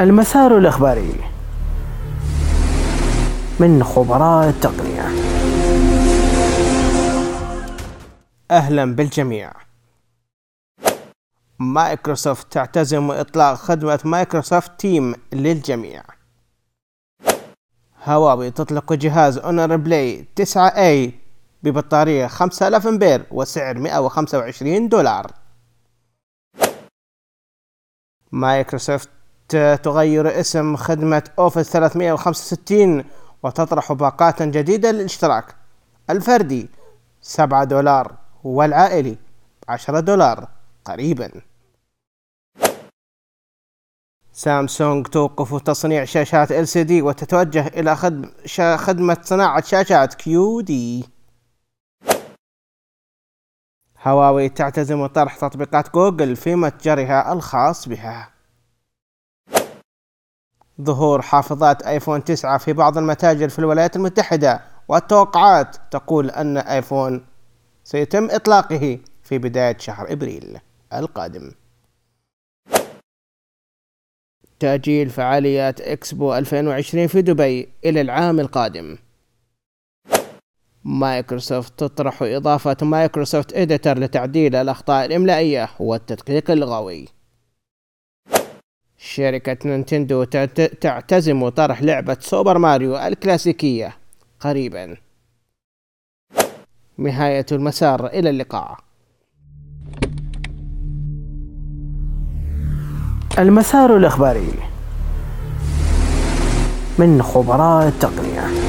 المسار الإخباري من خبراء التقنية. أهلا بالجميع. مايكروسوفت تعتزم إطلاق خدمة مايكروسوفت Team للجميع. هواوي تطلق جهاز Honor Play 9A ببطارية 5000 أمبير وسعر 125 دولار. مايكروسوفت تغير اسم خدمة Office 365 وتطرح باقات جديدة للاشتراك. الفردي 7 دولار والعائلي 10 دولار قريبا. سامسونج توقف تصنيع شاشات LCD وتتوجه إلى خدمة صناعة شاشات QD هواوي تعتزم طرح تطبيقات جوجل في متجرها الخاص بها. ظهور حافظات آيفون 9 في بعض المتاجر في الولايات المتحدة والتوقعات تقول أن آيفون سيتم إطلاقه في بداية شهر إبريل القادم. تأجيل فعاليات إكسبو 2020 في دبي إلى العام القادم. مايكروسوفت تطرح إضافة مايكروسوفت Editor لتعديل الأخطاء الإملائية والتدقيق اللغوي. شركة نينتندو تعتزم طرح لعبة سوبر ماريو الكلاسيكية. قريبا. نهاية المسار إلى اللقاء. المسار الإخباري. من خبراء التقنية.